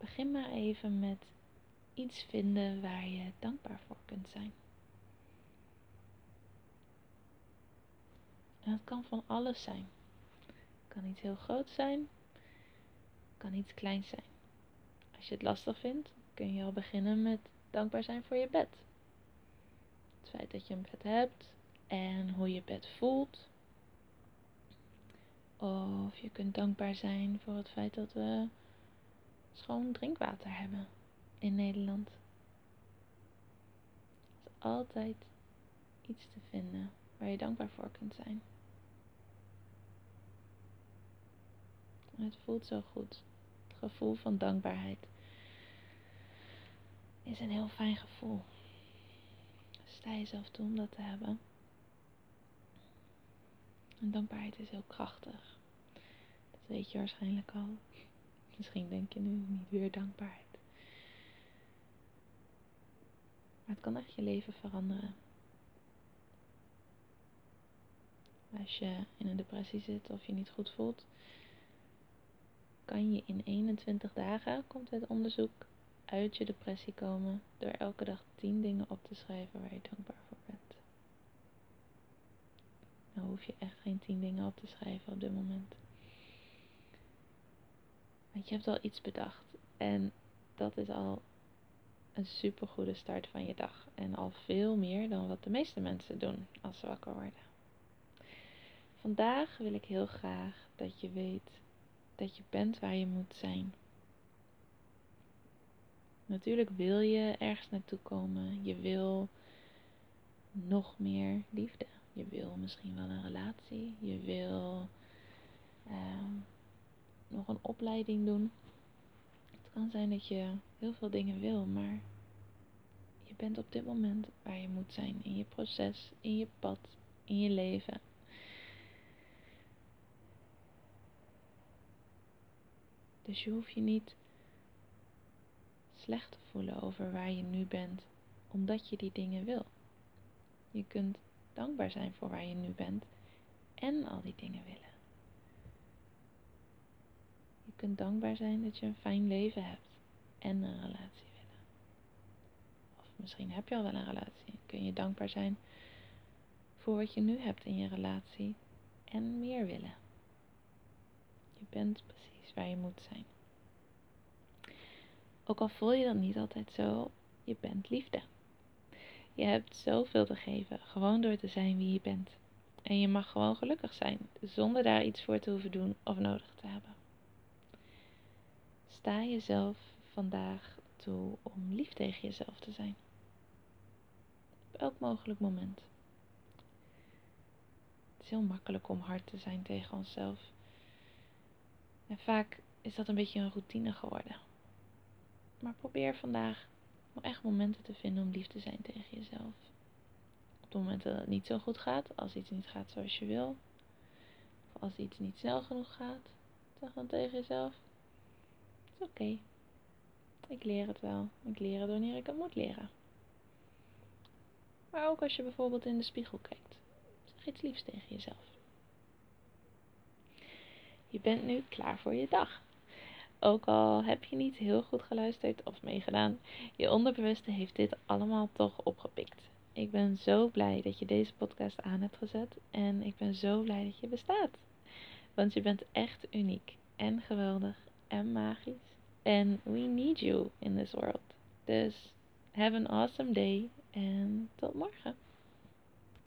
Begin maar even met iets vinden waar je dankbaar voor kunt zijn. En dat kan van alles zijn. Het kan iets heel groot zijn, het kan iets kleins zijn. Als je het lastig vindt, kun je al beginnen met dankbaar zijn voor je bed. Het feit dat je een bed hebt en hoe je bed voelt. Of je kunt dankbaar zijn voor het feit dat we schoon drinkwater hebben in Nederland. Er is altijd iets te vinden waar je dankbaar voor kunt zijn. Het voelt zo goed. Het gevoel van dankbaarheid is een heel fijn gevoel. Sta jezelf toe om dat te hebben. En dankbaarheid is heel krachtig. Dat weet je waarschijnlijk al. Misschien denk je nu niet weer dankbaarheid. Maar het kan echt je leven veranderen. Als je in een depressie zit of je niet goed voelt, kan je in 21 dagen, komt het onderzoek, uit je depressie komen door elke dag 10 dingen op te schrijven waar je dankbaar voor bent. Nou hoef je echt geen 10 dingen op te schrijven op dit moment. Je hebt al iets bedacht. En dat is al een super goede start van je dag. En al veel meer dan wat de meeste mensen doen als ze wakker worden. Vandaag wil ik heel graag dat je weet dat je bent waar je moet zijn. Natuurlijk wil je ergens naartoe komen. Je wil nog meer liefde. Je wil misschien wel een relatie. Je wil nog een opleiding doen. Het kan zijn dat je heel veel dingen wil, maar je bent op dit moment waar je moet zijn in je proces, in je pad, in je leven. Dus je hoeft je niet slecht te voelen over waar je nu bent, omdat je die dingen wil. Je kunt dankbaar zijn voor waar je nu bent en al die dingen willen kunt dankbaar zijn dat je een fijn leven hebt en een relatie willen. Of misschien heb je al wel een relatie. Kun je dankbaar zijn voor wat je nu hebt in je relatie en meer willen. Je bent precies waar je moet zijn. Ook al voel je dat niet altijd zo, je bent liefde. Je hebt zoveel te geven, gewoon door te zijn wie je bent. En je mag gewoon gelukkig zijn, zonder daar iets voor te hoeven doen of nodig te hebben. Sta jezelf vandaag toe om lief tegen jezelf te zijn. Op elk mogelijk moment. Het is heel makkelijk om hard te zijn tegen onszelf. En vaak is dat een beetje een routine geworden. Maar probeer vandaag echt momenten te vinden om lief te zijn tegen jezelf. Op de momenten dat het niet zo goed gaat, als iets niet gaat zoals je wil, of als iets niet snel genoeg gaat, zeg dan tegen jezelf: oké. Ik leer het wel. Ik leer het wanneer ik het moet leren. Maar ook als je bijvoorbeeld in de spiegel kijkt. Zeg iets liefs tegen jezelf. Je bent nu klaar voor je dag. Ook al heb je niet heel goed geluisterd of meegedaan, je onderbewuste heeft dit allemaal toch opgepikt. Ik ben zo blij dat je deze podcast aan hebt gezet en ik ben zo blij dat je bestaat. Want je bent echt uniek en geweldig en magisch And we need you in this world. Dus have an awesome day en tot morgen.